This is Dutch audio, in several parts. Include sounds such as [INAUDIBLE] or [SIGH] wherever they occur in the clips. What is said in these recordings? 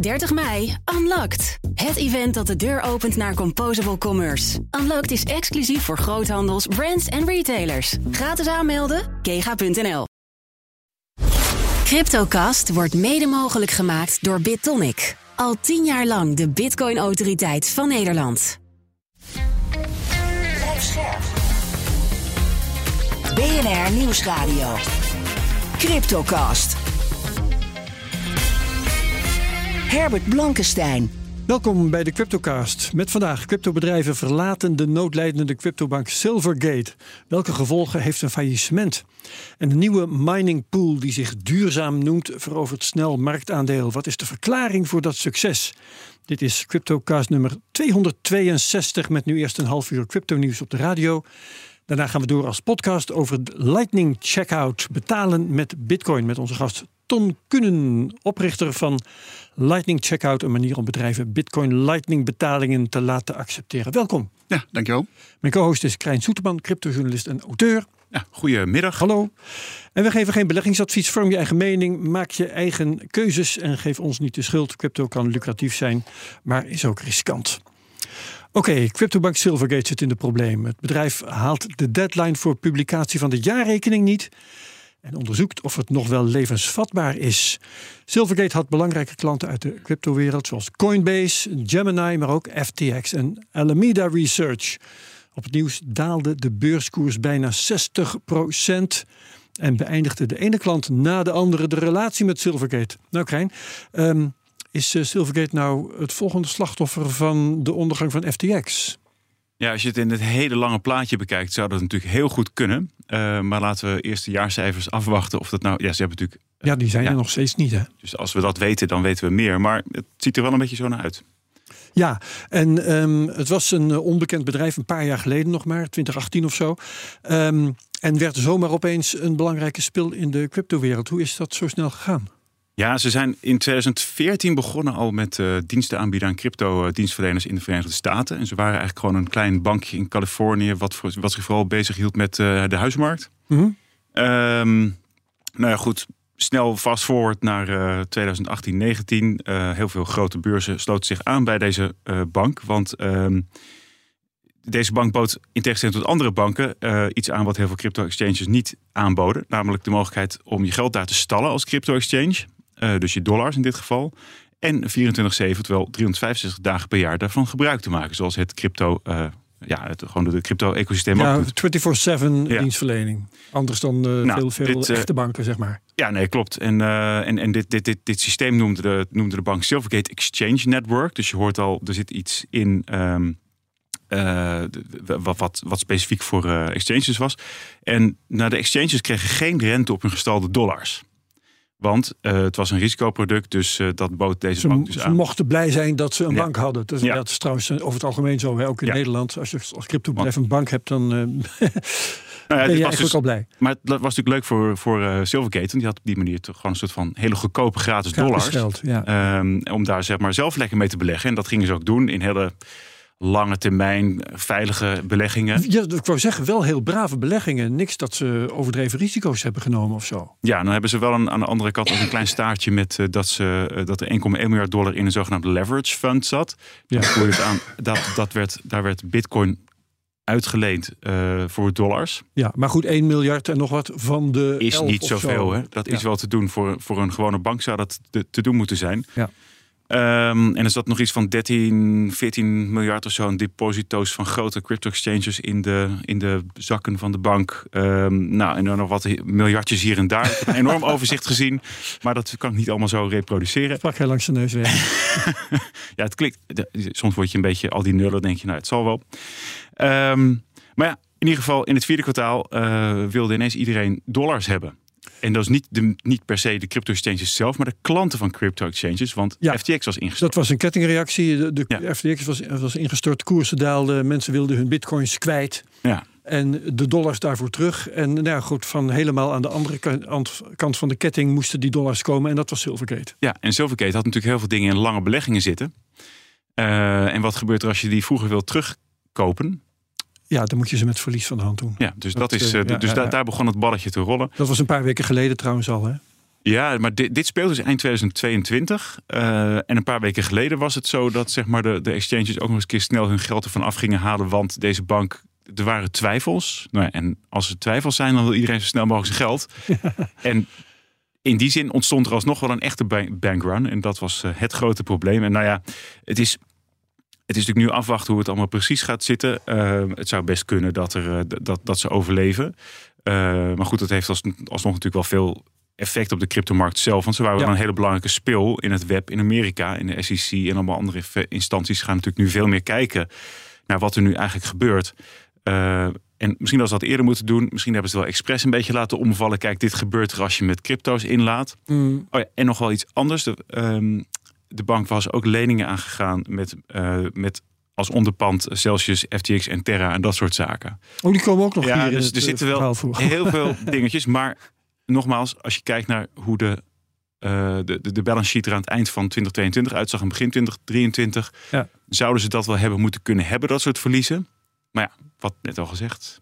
30 mei, Unlocked. Het event dat de deur opent naar Composable Commerce. Unlocked is exclusief voor groothandels, brands en retailers. Gratis aanmelden, kega.nl. Cryptocast wordt mede mogelijk gemaakt door BitTonic. Al tien jaar lang de Bitcoin-autoriteit van Nederland. BNR Nieuwsradio. Cryptocast. Herbert Blankenstein. Welkom bij de Cryptocast. Met vandaag cryptobedrijven verlaten de noodlijdende cryptobank Silvergate. Welke gevolgen heeft een faillissement? En een nieuwe mining pool die zich duurzaam noemt verovert snel marktaandeel. Wat is de verklaring voor dat succes? Dit is Cryptocast nummer 262 met nu eerst een half uur crypto nieuws op de radio. Daarna gaan we door als podcast over Lightning Checkout betalen met Bitcoin met onze gast Ton Kunen, oprichter van Lightning Checkout, een manier om bedrijven Bitcoin Lightning betalingen te laten accepteren. Welkom. Ja, dankjewel. Mijn co-host is Krijn Soeterman, cryptojournalist en auteur. Ja, goedemiddag. Hallo. En we geven geen beleggingsadvies. Vorm je eigen mening, maak je eigen keuzes en geef ons niet de schuld. Crypto kan lucratief zijn, maar is ook riskant. Oké, CryptoBank Silvergate zit in de problemen. Het bedrijf haalt de deadline voor publicatie van de jaarrekening niet en onderzoekt of het nog wel levensvatbaar is. Silvergate had belangrijke klanten uit de cryptowereld zoals Coinbase, Gemini, maar ook FTX en Alameda Research. Op het nieuws daalde de beurskoers bijna 60% en beëindigde de ene klant na de andere de relatie met Silvergate. Nou, Krijn, um, is eh, Silvergate nou het volgende slachtoffer van de ondergang van FTX? Ja, als je het in het hele lange plaatje bekijkt, zou dat natuurlijk heel goed kunnen. Uh, maar laten we eerst de jaarcijfers afwachten of dat nou. Ja, ze hebben natuurlijk. Ja, die zijn ja. er nog steeds niet. Hè? Dus als we dat weten, dan weten we meer. Maar het ziet er wel een beetje zo naar uit. Ja, en um, het was een uh, onbekend bedrijf een paar jaar geleden nog maar, 2018 of zo. Um, en werd zomaar opeens een belangrijke spil in de cryptowereld. Hoe is dat zo snel gegaan? Ja, ze zijn in 2014 begonnen al met uh, diensten aanbieden aan crypto-dienstverleners in de Verenigde Staten. En ze waren eigenlijk gewoon een klein bankje in Californië, wat, voor, wat zich vooral bezig hield met uh, de huismarkt. Mm -hmm. um, nou ja, goed. Snel fast forward naar uh, 2018, 19. heel veel grote beurzen sloten zich aan bij deze bank. Want um, deze bank bood in tegenstelling tot andere banken uh, iets aan wat heel veel crypto-exchanges niet aanboden. Namelijk de mogelijkheid om je geld daar te stallen als crypto-exchange. Uh, dus je dollars in dit geval. En 24-7, terwijl 365 dagen per jaar daarvan gebruik te maken. Zoals het crypto, uh, ja, het, gewoon de crypto-ecosysteem. Ja, 24-7 ja. dienstverlening. Anders dan nou, veel, veel dit, echte banken, zeg maar. Ja, nee, klopt. En, en, en dit, dit, dit, dit systeem noemde de, noemde de bank Silvergate Exchange Network. Dus je hoort al, er zit iets in... Um, uh, wat, wat, wat, specifiek voor uh, exchanges was. En nou, de exchanges kregen geen rente op hun gestalde dollars. Want uh, het was een risicoproduct, dus dat bood deze ze, bank dus ze aan. mochten blij zijn dat ze een Ja. bank hadden. Ja. Dat is trouwens over het algemeen zo, hè? ook in Ja. Nederland. Als je als cryptobedrijf een bank hebt, dan eh, [LAUGHS] Nou ja, ben je eigenlijk dus- al blij. Maar het was natuurlijk leuk voor, voor eh, Silvergate. Want die had op die manier toch gewoon een soort van hele goedkope gratis dollars. Ehm, om daar zeg maar zelf lekker mee te beleggen. En dat gingen ze ook doen in hele lange termijn veilige beleggingen. Ja, ik wou zeggen, wel heel brave beleggingen. Niks dat ze overdreven risico's hebben genomen of zo. Ja, dan hebben ze wel een, aan de andere kant ook een klein staartje met eh, dat, ze, eh, dat er 1,1 miljard dollar in een zogenaamde leverage fund zat. Ja. Je het aan, dat, dat werd, daar werd bitcoin uitgeleend eh, voor dollars. Ja, maar goed, 1 miljard en nog wat van de. Is 11 niet zoveel. zo. Hè? Dat Ja. is wel te doen voor, voor een gewone bank zou dat te, te doen moeten zijn. Ja. Ehm, en er zat nog iets van 13, 14 miljard of zo aan deposito's van grote crypto-exchanges in de, in de zakken van de bank. Ehm, nou, en dan nog wat miljardjes hier en daar. Ik heb een [LAUGHS] enorm overzicht gezien, maar dat kan ik niet allemaal zo reproduceren. Sprak hij langs de neus weg. [LAUGHS] Ja, het klikt. Soms word je een beetje al die nullen, denk je, nou, het zal wel. Ehm, maar ja, in ieder geval in het vierde kwartaal eh, wilde ineens iedereen dollars hebben. En dat is niet, de, niet per se de crypto-exchanges zelf, maar de klanten van crypto-exchanges. Want Ja. FTX was ingestort. Dat was een kettingreactie. De, de Ja. FTX was, was ingestort, koersen daalden, mensen wilden hun bitcoins kwijt. Ja. En de dollars daarvoor terug. En nou ja, goed, van helemaal aan de andere kant, kant van de ketting moesten die dollars komen. En dat was Silvergate. ja, en Silvergate had natuurlijk heel veel dingen in lange beleggingen zitten. Eh, en wat gebeurt er als je die vroeger wilt terugkopen? Ja, dan moet je ze met verlies van de hand doen. Ja, dus, Dat, dat, is, eh, eh, ja, dus ja, daar, begon het balletje te rollen. Dat was een paar weken geleden trouwens al. Hè? Ja, maar dit, dit speelt dus eind 2022. Uh, en een paar weken geleden was het zo dat zeg maar, de, de exchanges ook nog eens een keer snel hun geld ervan af gingen halen. Want deze bank, er waren twijfels. Nou ja, en als er twijfels zijn, dan wil iedereen zo snel mogelijk zijn geld. [LAUGHS] en in die zin ontstond er alsnog wel een echte bankrun. En dat was het grote probleem. En nou ja, het is het is natuurlijk nu afwachten hoe het allemaal precies gaat zitten. Uh, het zou best kunnen dat, er, uh, dat, dat ze overleven. Uh, maar goed, dat heeft als, alsnog natuurlijk wel veel effect op de cryptomarkt zelf. Want ze waren ja. een hele belangrijke speel in het web in Amerika. In de SEC en allemaal andere instanties gaan natuurlijk nu veel meer kijken naar wat er nu eigenlijk gebeurt. en misschien als ze dat eerder moeten doen. Misschien hebben ze het wel expres een beetje laten omvallen. Kijk, dit gebeurt er als je met crypto's inlaat. Mm. Oh ja, en nog wel iets anders. De, um, de bank was ook leningen aangegaan met, uh, met als onderpand Celsius, FTX en Terra en dat soort zaken. Oh, die komen ook nog ja, hier dus er zitten wel heel veel [LAUGHS] dingetjes. Maar nogmaals, als je kijkt naar hoe de, uh, de, de, de balance sheet er aan het eind van 2022 uitzag en begin 2023, ja. zouden ze dat wel hebben moeten kunnen hebben, dat soort verliezen. Maar ja, wat net al gezegd,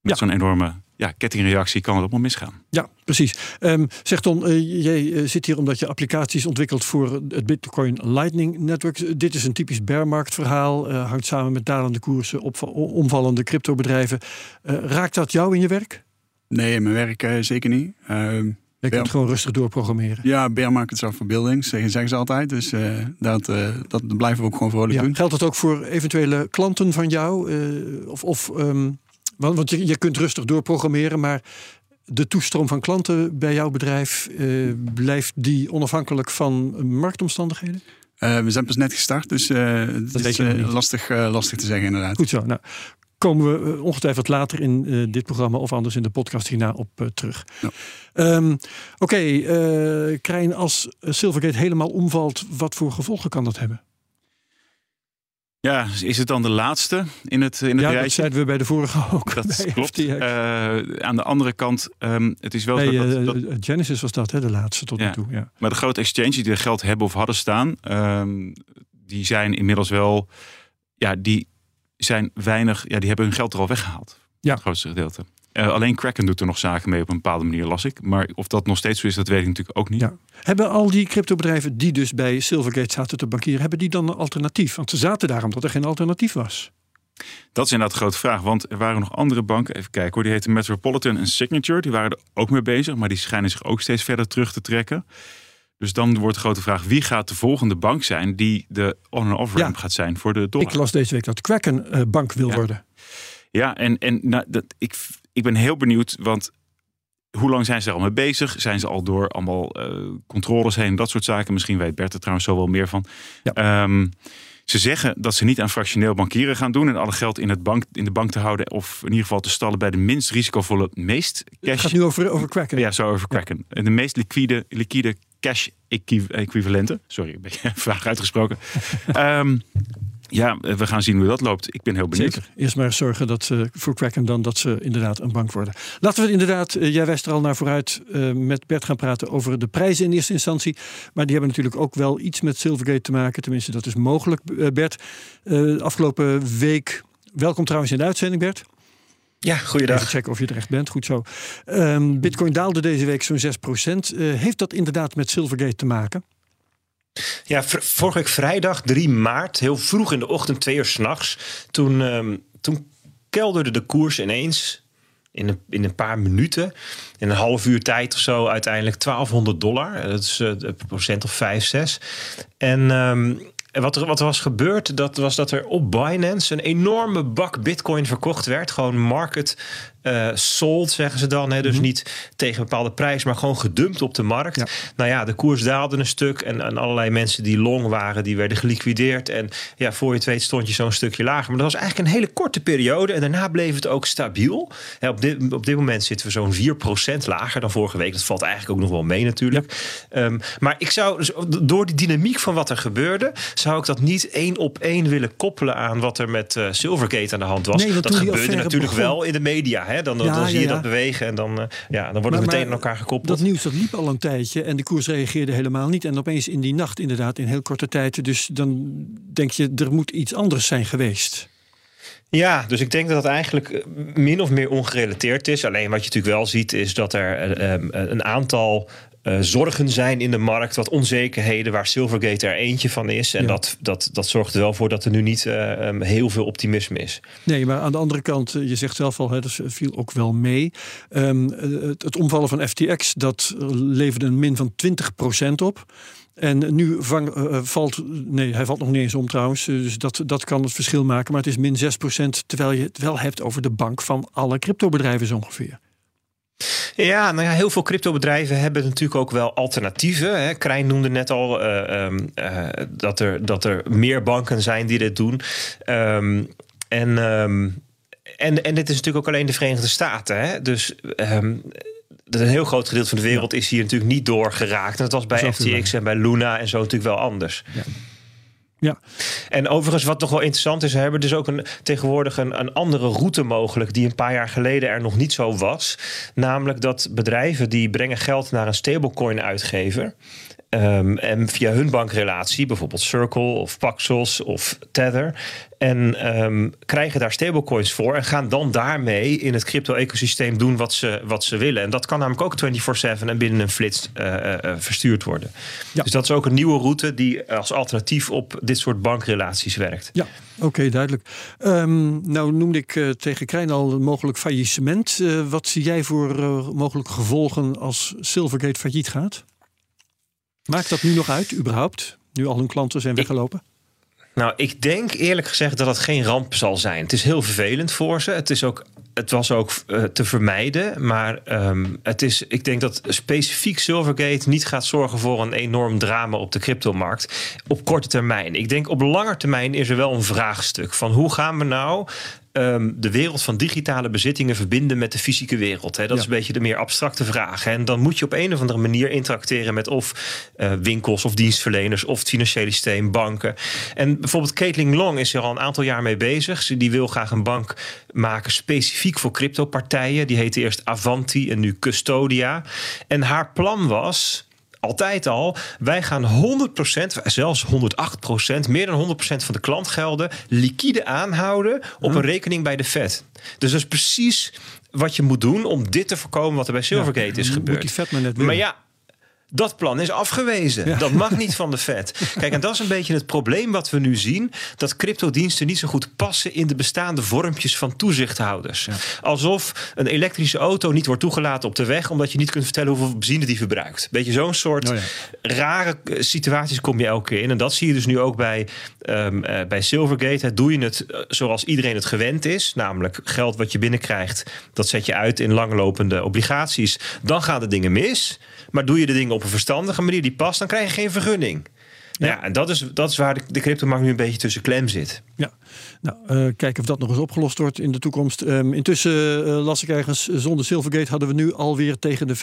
met ja. zo'n enorme ja, kettingreactie kan het allemaal misgaan. Ja, precies. Um, zeg Ton, uh, jij uh, zit hier omdat je applicaties ontwikkelt voor het Bitcoin Lightning Network. Dit is een typisch bearmarktverhaal. Uh, hangt samen met dalende koersen, op omvallende cryptobedrijven. raakt dat jou in je werk? Nee, in mijn werk zeker niet. Ehm, je kunt gewoon rustig doorprogrammeren. Ja, bear markets are for buildings, zeggen, zeggen ze altijd. Dus uh, dat, uh, dat blijven we ook gewoon vrolijk ja, doen. Geldt dat ook voor eventuele klanten van jou? Uh, of of um, want, want je, je kunt rustig doorprogrammeren, maar de toestroom van klanten bij jouw bedrijf, uh, blijft die onafhankelijk van marktomstandigheden? Uh, we zijn pas net gestart, dus uh, dat is lastig, lastig te zeggen inderdaad. Goed zo. Nou, komen we ongetwijfeld later in dit programma of anders in de podcast hierna op terug. Ja. Um, Oké, okay, Krijn, als Silvergate helemaal omvalt, wat voor gevolgen kan dat hebben? Ja, is het dan de laatste in het, in het ja, rijtje? dat zeiden we bij de vorige ook. Dat [LAUGHS] klopt. Uh, aan de andere kant, um, het is wel nee, dat, dat, uh, Genesis was dat, hè, de laatste tot ja, nu toe. Ja. Maar de grote exchanges die er geld hebben of hadden staan, um, die zijn inmiddels wel, ja, die zijn weinig, ja, die hebben hun geld er al weggehaald. Ja. Het grootste gedeelte. Uh, alleen Kraken doet er nog zaken mee op een bepaalde manier, las ik. Maar of dat nog steeds zo is, dat weet ik natuurlijk ook niet. Ja. Hebben al die cryptobedrijven die dus bij Silvergate zaten te bankieren, hebben die dan een alternatief? Want ze zaten daar omdat er geen alternatief was. Dat is inderdaad de grote vraag. Want er waren nog andere banken. Even kijken hoor. Die heten Metropolitan en Signature. Die waren er ook mee bezig. Maar die schijnen zich ook steeds verder terug te trekken. Dus dan wordt de grote vraag: wie gaat de volgende bank zijn die de on- en off-ramp ja. gaat zijn voor de dollar? Ik las deze week dat Kraken uh, bank wil ja. worden. Ja, en, en nou, dat, ik, ik ben heel benieuwd, want hoe lang zijn ze er al mee bezig? Zijn ze al door allemaal uh, controles heen, dat soort zaken? Misschien weet Bert er trouwens zo wel meer van. Ja. Um, ze zeggen dat ze niet aan fractioneel bankieren gaan doen en alle geld in, het bank, in de bank te houden of in ieder geval te stallen bij de minst risicovolle, meest cash. Het gaat nu over, over. Ja, zo over Kraken. Ja. De meest liquide, liquide cash equivalenten. Sorry, een beetje [LAUGHS] vaag uitgesproken. um, [LAUGHS] ja, we gaan zien hoe dat loopt. Ik ben heel benieuwd. Zeker. Eerst maar zorgen dat ze voor Kraken dan dat ze inderdaad een bank worden. Laten we inderdaad, uh, jij wijst er al naar vooruit, uh, met Bert gaan praten over de prijzen in eerste instantie. Maar die hebben natuurlijk ook wel iets met Silvergate te maken. Tenminste, dat is mogelijk, uh, Bert. afgelopen week, welkom trouwens in de uitzending, Bert. Ja, goeiedag. Even checken of je er echt bent. Goed zo. Um, Bitcoin daalde deze week zo'n 6%. heeft dat inderdaad met Silvergate te maken? Ja, vorige week vrijdag 3 maart, heel vroeg in de ochtend, twee uur s'nachts. Toen, um, toen kelderde de koers ineens in een, in een paar minuten. In een half uur tijd of zo uiteindelijk 1200 dollar. Dat is een procent of 5, 6. En... Um, wat er, wat was gebeurd, dat was dat er op Binance een enorme bak bitcoin verkocht werd. Gewoon market uh, sold, zeggen ze dan. Hè? Dus mm -hmm. niet tegen een bepaalde prijs, maar gewoon gedumpt op de markt. Ja. Nou ja, de koers daalde een stuk. En, en allerlei mensen die long waren, die werden geliquideerd. En ja, voor je het weet stond je zo'n stukje lager. Maar dat was eigenlijk een hele korte periode. En daarna bleef het ook stabiel. Ja, op, dit, op dit moment zitten we zo'n 4% lager dan vorige week. Dat valt eigenlijk ook nog wel mee natuurlijk. Ja. Um, maar ik zou, dus door die dynamiek van wat er gebeurde... zou ik dat niet één op één willen koppelen aan wat er met uh, Silvergate aan de hand was. Nee, dat gebeurde natuurlijk begon... wel in de media. Hè? Dan, ja, dan zie je ja, ja. dat bewegen en dan, uh, ja, dan wordt het meteen aan elkaar gekoppeld. Dat nieuws dat liep al een tijdje en de koers reageerde helemaal niet. En opeens in die nacht inderdaad, in heel korte tijd. Dus dan denk je, er moet iets anders zijn geweest. Ja, dus ik denk dat het eigenlijk min of meer ongerelateerd is. Alleen wat je natuurlijk wel ziet is dat er uh, een aantal eh, zorgen zijn in de markt, wat onzekerheden, waar Silvergate er eentje van is. En Ja. dat, dat, dat zorgt er wel voor dat er nu niet eh, um, heel veel optimisme is. Nee, maar aan de andere kant, eh, je zegt zelf al, hè, dat viel ook wel mee. Um, het, het, omvallen van FTX, dat leverde een min van 20% op. En nu vang, uh, valt, nee, hij valt nog niet eens om trouwens, dus dat, dat kan het verschil maken. Maar het is min 6%, terwijl je het wel hebt over de bank van alle cryptobedrijven zo ongeveer. Ja, nou ja, heel veel cryptobedrijven hebben natuurlijk ook wel alternatieven. Hè. Krijn noemde net al uh, um, uh, dat, er, dat er meer banken zijn die dit doen. Um, en, um, en, en dit is natuurlijk ook alleen de Verenigde Staten. Hè. Dus een heel groot gedeelte van de wereld ja. is hier natuurlijk niet door geraakt. En dat was bij FTX en bij Luna en zo natuurlijk wel anders. Ja. Ja. En overigens, wat nog wel interessant is, we hebben dus ook een, tegenwoordig een, een andere route mogelijk, die een paar jaar geleden er nog niet zo was. Namelijk dat bedrijven die brengen geld naar een stablecoin uitgever. Um, en via hun bankrelatie, bijvoorbeeld Circle of Paxos of Tether. En um, krijgen daar stablecoins voor. En gaan dan daarmee in het crypto-ecosysteem doen wat ze, wat ze willen. En dat kan namelijk ook 24-7 en binnen een flits uh, uh, verstuurd worden. Ja. Dus dat is ook een nieuwe route die als alternatief op dit soort bankrelaties werkt. Ja, oké, okay, duidelijk. Um, nou noemde ik uh, tegen Krijn al mogelijk faillissement. wat zie jij voor mogelijke gevolgen als Silvergate failliet gaat? Maakt dat nu nog uit, überhaupt? Nu al hun klanten zijn weggelopen? Nou, ik denk eerlijk gezegd dat het geen ramp zal zijn. Het is heel vervelend voor ze. Het, is ook, het was ook uh, te vermijden. Maar um, het is, ik denk dat specifiek Silvergate niet gaat zorgen voor een enorm drama op de cryptomarkt. Op korte termijn. Ik denk op lange termijn is er wel een vraagstuk van hoe gaan we nou um, de wereld van digitale bezittingen verbinden met de fysieke wereld. Hè? Dat ja. is een beetje de meer abstracte vraag. Hè? En dan moet je op een of andere manier interacteren met of uh, winkels of dienstverleners of het financiële systeem, banken. En bijvoorbeeld Caitlin Long is er al een aantal jaar mee bezig. Die wil graag een bank maken specifiek voor cryptopartijen. Die heette eerst Avanti en nu Custodia. En haar plan was altijd al, wij gaan 100%, zelfs 108%, meer dan 100% van de klantgelden liquide aanhouden op een rekening bij de Fed. Dus dat is precies wat je moet doen om dit te voorkomen wat er bij Silvergate ja, is gebeurd. Die Fed maar, net maar ja, dat plan is afgewezen. Ja. Dat mag niet van de Fed. Kijk, en dat is een beetje het probleem wat we nu zien. Dat cryptodiensten niet zo goed passen in de bestaande vormpjes van toezichthouders. Ja. Alsof een elektrische auto niet wordt toegelaten op de weg... omdat je niet kunt vertellen hoeveel benzine die verbruikt. Beetje zo'n soort oh ja. rare situaties kom je elke keer in. En dat zie je dus nu ook bij, um, uh, bij Silvergate. Hè. Doe je het uh, zoals iedereen het gewend is. Namelijk geld wat je binnenkrijgt, dat zet je uit in langlopende obligaties. Dan gaan de dingen mis. Maar doe je de dingen op een verstandige manier die past, dan krijg je geen vergunning. Ja, nou ja en dat is, dat is waar de, de cryptomarkt nu een beetje tussen klem zit. Ja, nou, uh, kijken of dat nog eens opgelost wordt in de toekomst. Um, intussen uh, las ik ergens, zonder Silvergate hadden we nu alweer tegen de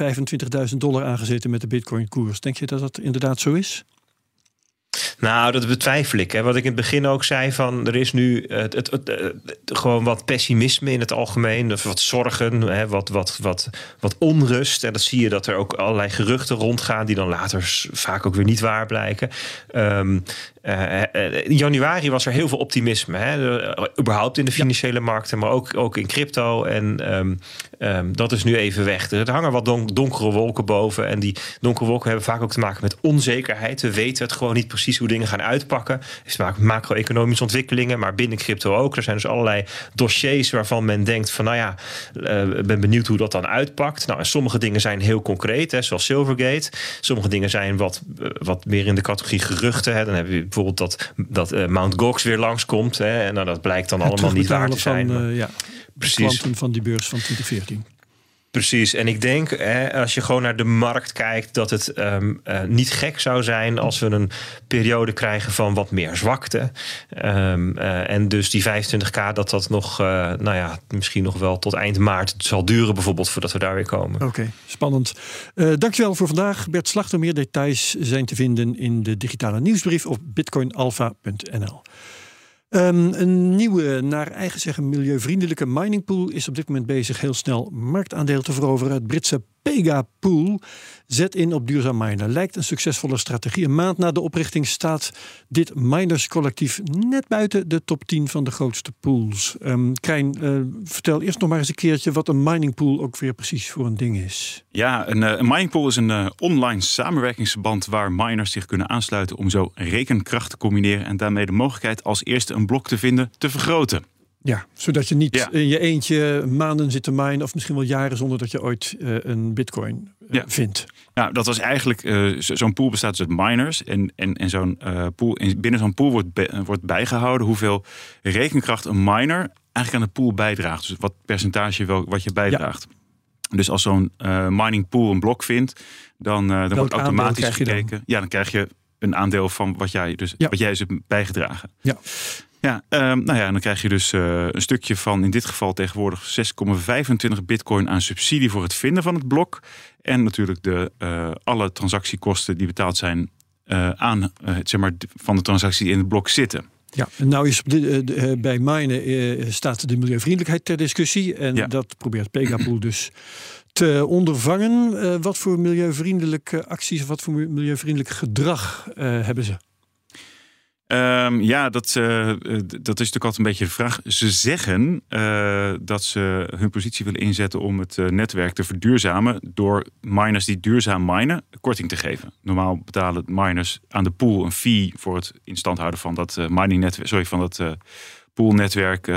25.000 dollar aangezeten met de Bitcoin-koers. Denk je dat dat inderdaad zo is? Nou, dat betwijfel ik. Hè. Wat ik in het begin ook zei, van er is nu het, het, het, gewoon wat pessimisme in het algemeen, of wat zorgen, hè, wat, wat, wat, wat onrust. En dat zie je dat er ook allerlei geruchten rondgaan, die dan later vaak ook weer niet waar blijken. Um, uh, in januari was er heel veel optimisme. Hè? überhaupt in de financiële markten, maar ook, ook in crypto. En um, um, dat is nu even weg. Er hangen wat don donkere wolken boven. En die donkere wolken hebben vaak ook te maken met onzekerheid. We weten het gewoon niet precies hoe dingen gaan uitpakken. Het heeft te maken met macro-economische ontwikkelingen, maar binnen crypto ook. Er zijn dus allerlei dossiers waarvan men denkt van, nou ja, uh, ik ben benieuwd hoe dat dan uitpakt. Nou, en sommige dingen zijn heel concreet, hè, zoals Silvergate. Sommige dingen zijn wat, wat meer in de categorie geruchten. Hè. Dan heb je bijvoorbeeld dat, dat uh, Mount Gox weer langskomt. Hè, en nou, dat blijkt dan allemaal niet waar te zijn. Van, uh, ja, Precies. van die beurs van 2014. Precies, en ik denk hè, als je gewoon naar de markt kijkt, dat het um, uh, niet gek zou zijn als we een periode krijgen van wat meer zwakte. Um, uh, en dus die 25k, dat dat nog, uh, nou ja, misschien nog wel tot eind maart zal duren, bijvoorbeeld, voordat we daar weer komen. Oké, okay, spannend. dankjewel voor vandaag. Bert Slachter, meer details zijn te vinden in de digitale nieuwsbrief op bitcoinalpha.nl. Um, een nieuwe, naar eigen zeggen milieuvriendelijke miningpool is op dit moment bezig heel snel marktaandeel te veroveren. Het Britse Pega Pool zet in op duurzaam minen. Lijkt een succesvolle strategie. Een maand na de oprichting staat dit minerscollectief net buiten de top 10 van de grootste pools. Um, Krijn, uh, vertel eerst nog maar eens een keertje wat een mining pool ook weer precies voor een ding is. Ja, een, een mining pool is een uh, online samenwerkingsverband waar miners zich kunnen aansluiten om zo rekenkracht te combineren en daarmee de mogelijkheid als eerste een blok te vinden te vergroten. Ja, zodat je niet in je eentje maanden zit te minen of misschien wel jaren zonder dat je ooit uh, een bitcoin uh, ja. vindt. Nou, dat was eigenlijk, uh, zo'n pool bestaat dus uit miners en, en, en zo'n pool, binnen zo'n pool wordt, be, wordt bijgehouden hoeveel rekenkracht een miner eigenlijk aan de pool bijdraagt. Dus wat percentage wel, wat je bijdraagt. Ja. Dus als zo'n mining pool een blok vindt, dan, dan wordt automatisch gekeken. Ja, dan krijg je een aandeel van wat jij dus wat jij dus hebt bijgedragen. Ja. Ja, um, nou ja, en dan krijg je dus uh, een stukje van in dit geval tegenwoordig 6,25 bitcoin aan subsidie voor het vinden van het blok. En natuurlijk de, uh, alle transactiekosten die betaald zijn uh, aan, zeg maar, van de transactie in het blok zitten. Ja, nou is de, de, bij minen staat de milieuvriendelijkheid ter discussie. En ja. dat probeert Pegapool dus te ondervangen. wat voor milieuvriendelijke acties of wat voor milieuvriendelijk gedrag hebben ze? Um, ja, dat, uh, dat is natuurlijk altijd een beetje de vraag. Ze zeggen uh, dat ze hun positie willen inzetten om het uh, netwerk te verduurzamen door miners die duurzaam minen korting te geven. Normaal betalen miners aan de pool een fee voor het instand houden van dat mining netwerk, sorry, van dat poolnetwerk 2%.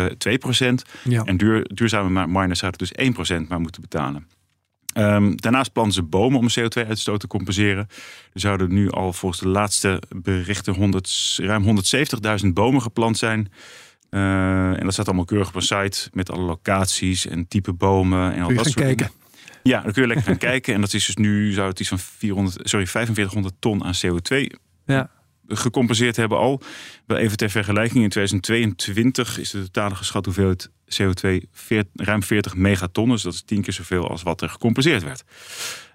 Ja. En duur, duurzame miners zouden dus 1% maar moeten betalen. Um, daarnaast planten ze bomen om CO2-uitstoot te compenseren. Er zouden nu al volgens de laatste berichten 100, ruim 170.000 bomen geplant zijn. Uh, en dat staat allemaal keurig op een site met alle locaties en type bomen en al dat soort kijken. dingen. Ja, dan kun je lekker gaan [LAUGHS] kijken. En dat is dus nu zou het iets van 400, sorry, 4500 ton aan CO2 ja gecompenseerd hebben al. Wel even ter vergelijking, in 2022 is de totale geschat hoeveelheid CO2 veert, ruim 40 megaton. Dus dat is tien keer zoveel als wat er gecompenseerd werd.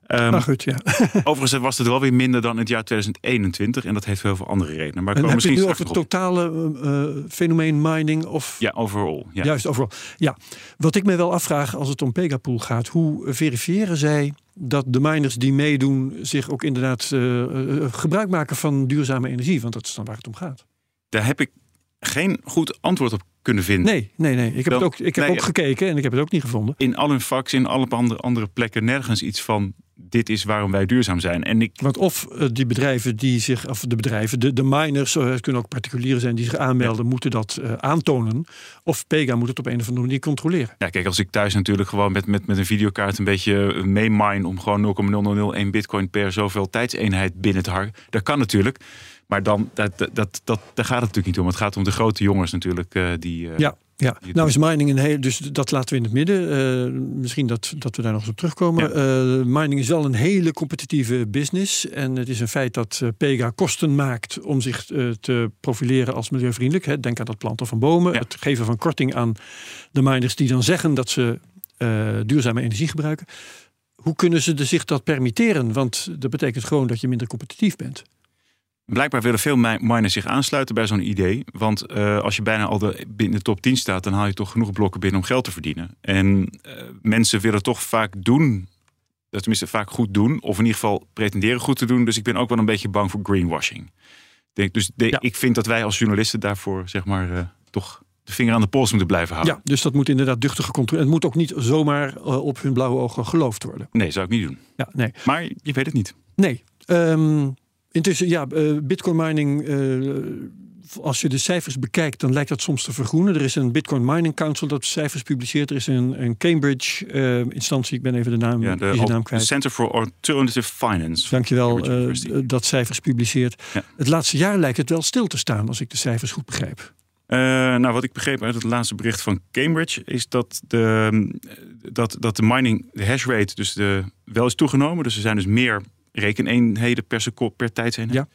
Um, goed, ja. [LAUGHS] overigens was het wel weer minder dan in het jaar 2021. En dat heeft heel veel andere redenen. Maar en heb je nu over het totale uh, fenomeen mining? Of... Ja, overal. Ja. Juist, overal. Ja. Wat ik me wel afvraag als het om Pegapool gaat. Hoe verifiëren zij dat de miners die meedoen... zich ook inderdaad uh, gebruik maken van duurzame energie? Want dat is dan waar het om gaat. Daar heb ik geen goed antwoord op kunnen vinden. Nee, nee, nee. Ik heb, het ook, ik heb nee, ook gekeken en ik heb het ook niet gevonden. In al hun fax, in alle andere, andere plekken, nergens iets van dit is waarom wij duurzaam zijn. En ik... Want of die bedrijven die zich, of de bedrijven, de, de miners, het kunnen ook particulieren zijn die zich aanmelden, ja. moeten dat uh, aantonen. Of Pega moet het op een of andere manier controleren. Ja, kijk, als ik thuis natuurlijk gewoon met, met, met een videokaart een beetje meemine om gewoon 0,0001 bitcoin per zoveel tijdseenheid binnen te harken. Dat kan natuurlijk. Maar dan, dat, dat, dat, dat, daar gaat het natuurlijk niet om. Het gaat om de grote jongens natuurlijk. Uh, die, uh, ja. Ja, nou is mining een heel, dus dat laten we in het midden. Uh, misschien dat, dat we daar nog eens op terugkomen. Ja. Mining is wel een hele competitieve business. En het is een feit dat Pega kosten maakt om zich te profileren als milieuvriendelijk. Hè. Denk aan het planten van bomen, ja. het geven van korting aan de miners die dan zeggen dat ze duurzame energie gebruiken. Hoe kunnen ze zich dat permitteren? Want dat betekent gewoon dat je minder competitief bent. Blijkbaar willen veel miners zich aansluiten bij zo'n idee. Want uh, als je bijna al de, binnen de top 10 staat, dan haal je toch genoeg blokken binnen om geld te verdienen. En uh, mensen willen toch vaak doen, tenminste vaak goed doen, of in ieder geval pretenderen goed te doen. Dus ik ben ook wel een beetje bang voor greenwashing. Denk, dus de, ja. ik vind dat wij als journalisten daarvoor zeg maar uh, toch de vinger aan de pols moeten blijven houden. Ja, dus dat moet inderdaad duchtig gecontroleerd. Het moet ook niet zomaar op hun blauwe ogen geloofd worden. Nee, zou ik niet doen. Ja, nee. Maar je weet het niet. Nee. Um, Intussen, ja, uh, bitcoin mining, uh, als je de cijfers bekijkt, dan lijkt dat soms te vergroenen. Er is een Bitcoin Mining Council dat cijfers publiceert. Er is een, een Cambridge uh, instantie, ik ben even de naam, ja, de, de naam kwijt. Center for Alternative Finance. Dankjewel, dat cijfers publiceert. Ja. Het laatste jaar lijkt het wel stil te staan, als ik de cijfers goed begrijp. Uh, nou, wat ik begreep uit het laatste bericht van Cambridge is dat de, dat, dat de mining, de hash rate, dus de, wel is toegenomen. Dus er zijn dus meer rekeneenheden per seconde per tijdseenheid.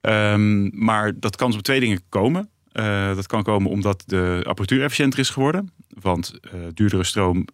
Ja. Um, maar dat kan op twee dingen komen. Uh, dat kan komen omdat de apparatuur efficiënter is geworden. Want uh, duurdere stroom.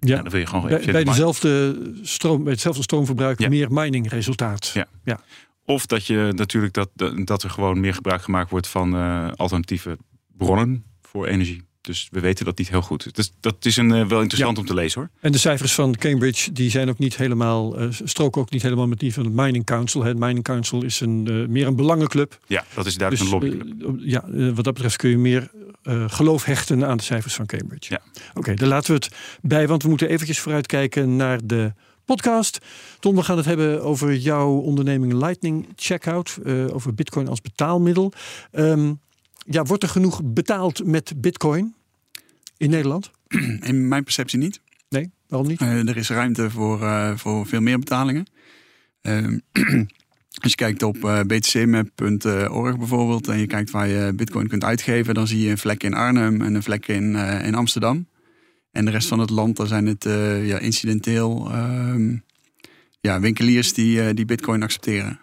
Ja, dan wil je gewoon bij, bij dezelfde stroom, bij hetzelfde stroomverbruik ja. meer miningresultaat. Ja. ja. Of dat je natuurlijk dat, dat er gewoon meer gebruik gemaakt wordt van uh, alternatieve bronnen voor energie. Dus we weten dat niet heel goed. Dus dat is een, wel interessant Ja. om te lezen hoor. En de cijfers van Cambridge die zijn ook niet helemaal, eh, stroken ook niet helemaal met die van het Mining Council. Het Mining Council is een, eh, meer een belangenclub. Ja, dat is duidelijk Dus, een lobbyclub. eh, ja, eh, wat dat betreft kun je meer eh, geloof hechten aan de cijfers van Cambridge. Ja. Oké, daar laten we het bij, want we moeten eventjes vooruitkijken naar de podcast. Tom, we gaan het hebben over jouw onderneming Lightning Checkout, eh, over Bitcoin als betaalmiddel. Ehm, ja, wordt er genoeg betaald met Bitcoin in Nederland? [CLEARS THROAT] In mijn perceptie niet. Nee, waarom niet? Eh, er is ruimte voor, eh, voor veel meer betalingen. Ehm, [CLEARS THROAT] als je kijkt op eh, btcmap.org bijvoorbeeld en je kijkt waar je bitcoin kunt uitgeven, dan zie je een vlek in Arnhem en een vlek in, in Amsterdam. En de rest van het land, daar zijn het ja, incidenteel ehm, ja, winkeliers die, die bitcoin accepteren.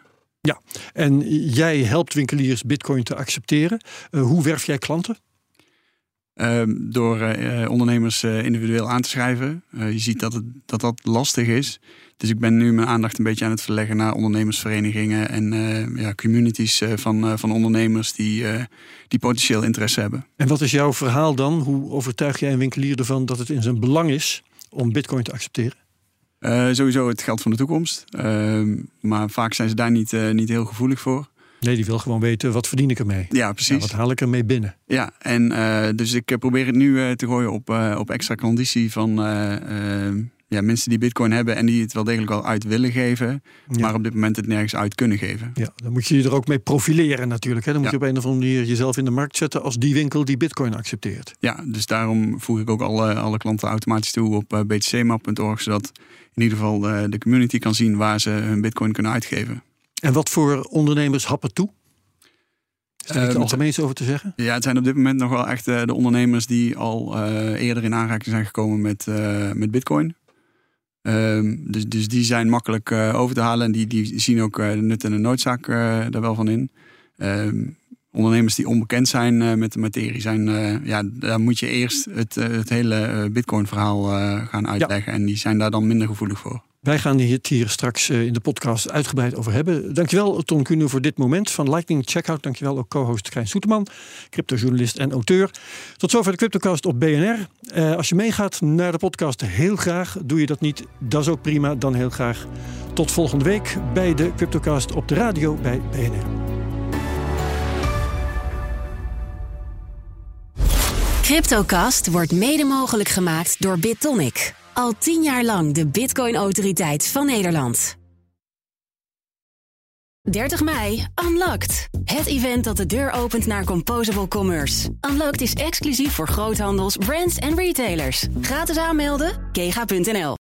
En jij helpt winkeliers Bitcoin te accepteren. Eh, hoe werf jij klanten? Ehm, door eh, ondernemers eh, individueel aan te schrijven. Je ziet dat, het, dat dat lastig is. Dus ik ben nu mijn aandacht een beetje aan het verleggen naar ondernemersverenigingen en ja, communities van, van ondernemers die, die potentieel interesse hebben. En wat is jouw verhaal dan? Hoe overtuig jij een winkelier ervan dat het in zijn belang is om Bitcoin te accepteren? Eh, sowieso het geld van de toekomst. Ehm, maar vaak zijn ze daar niet, eh, niet heel gevoelig voor. Nee, die wil gewoon weten wat verdien ik ermee? Ja, Ja, precies. wat haal ik ermee binnen? Ja, en eh, dus ik probeer het nu te gooien op, op extra conditie van eh, eh, ja, mensen die bitcoin hebben en die het wel degelijk al uit willen geven, Ja. maar op dit moment het nergens uit kunnen geven. Ja, dan moet je je er ook mee profileren natuurlijk. Hè? Dan moet Ja. je op een of andere manier jezelf in de markt zetten als die winkel die Bitcoin accepteert. Ja, dus daarom voeg ik ook alle, alle klanten automatisch toe op eh, btcmap.org, zodat in ieder geval eh, de community kan zien waar ze hun bitcoin kunnen uitgeven. En wat voor ondernemers happen toe? Is daar Eh, iets met- algemeens over te zeggen? Ja, het zijn op dit moment nog wel echt eh, de ondernemers die al eerder in aanraking zijn gekomen met, met bitcoin. Ehm, dus, dus die zijn makkelijk eh, over te halen en die, die zien ook eh, de nut en de noodzaak eh, daar wel van in. Ehm, ondernemers die onbekend zijn met de materie, zijn, ja, daar moet je eerst het, het hele bitcoin verhaal eh, gaan uitleggen. En die zijn daar dan minder gevoelig voor. Wij gaan het hier straks eh, in de podcast uitgebreid over hebben. Dankjewel Ton Kuhne voor dit moment van Lightning Checkout. Dankjewel ook co-host Krijn Soeterman, cryptojournalist en auteur. Tot zover de Cryptocast op BNR. Eh, als je meegaat naar de podcast, heel graag. Doe je dat niet, dat is ook prima. Dan heel graag tot volgende week bij de Cryptocast op de radio bij BNR. Cryptocast wordt mede mogelijk gemaakt door BitTonic. Al tien jaar lang de Bitcoin-autoriteit van Nederland. 30 mei, Unlocked. Het event dat de deur opent naar Composable Commerce. Unlocked is exclusief voor groothandels, brands en retailers. Gratis aanmelden, kega.nl.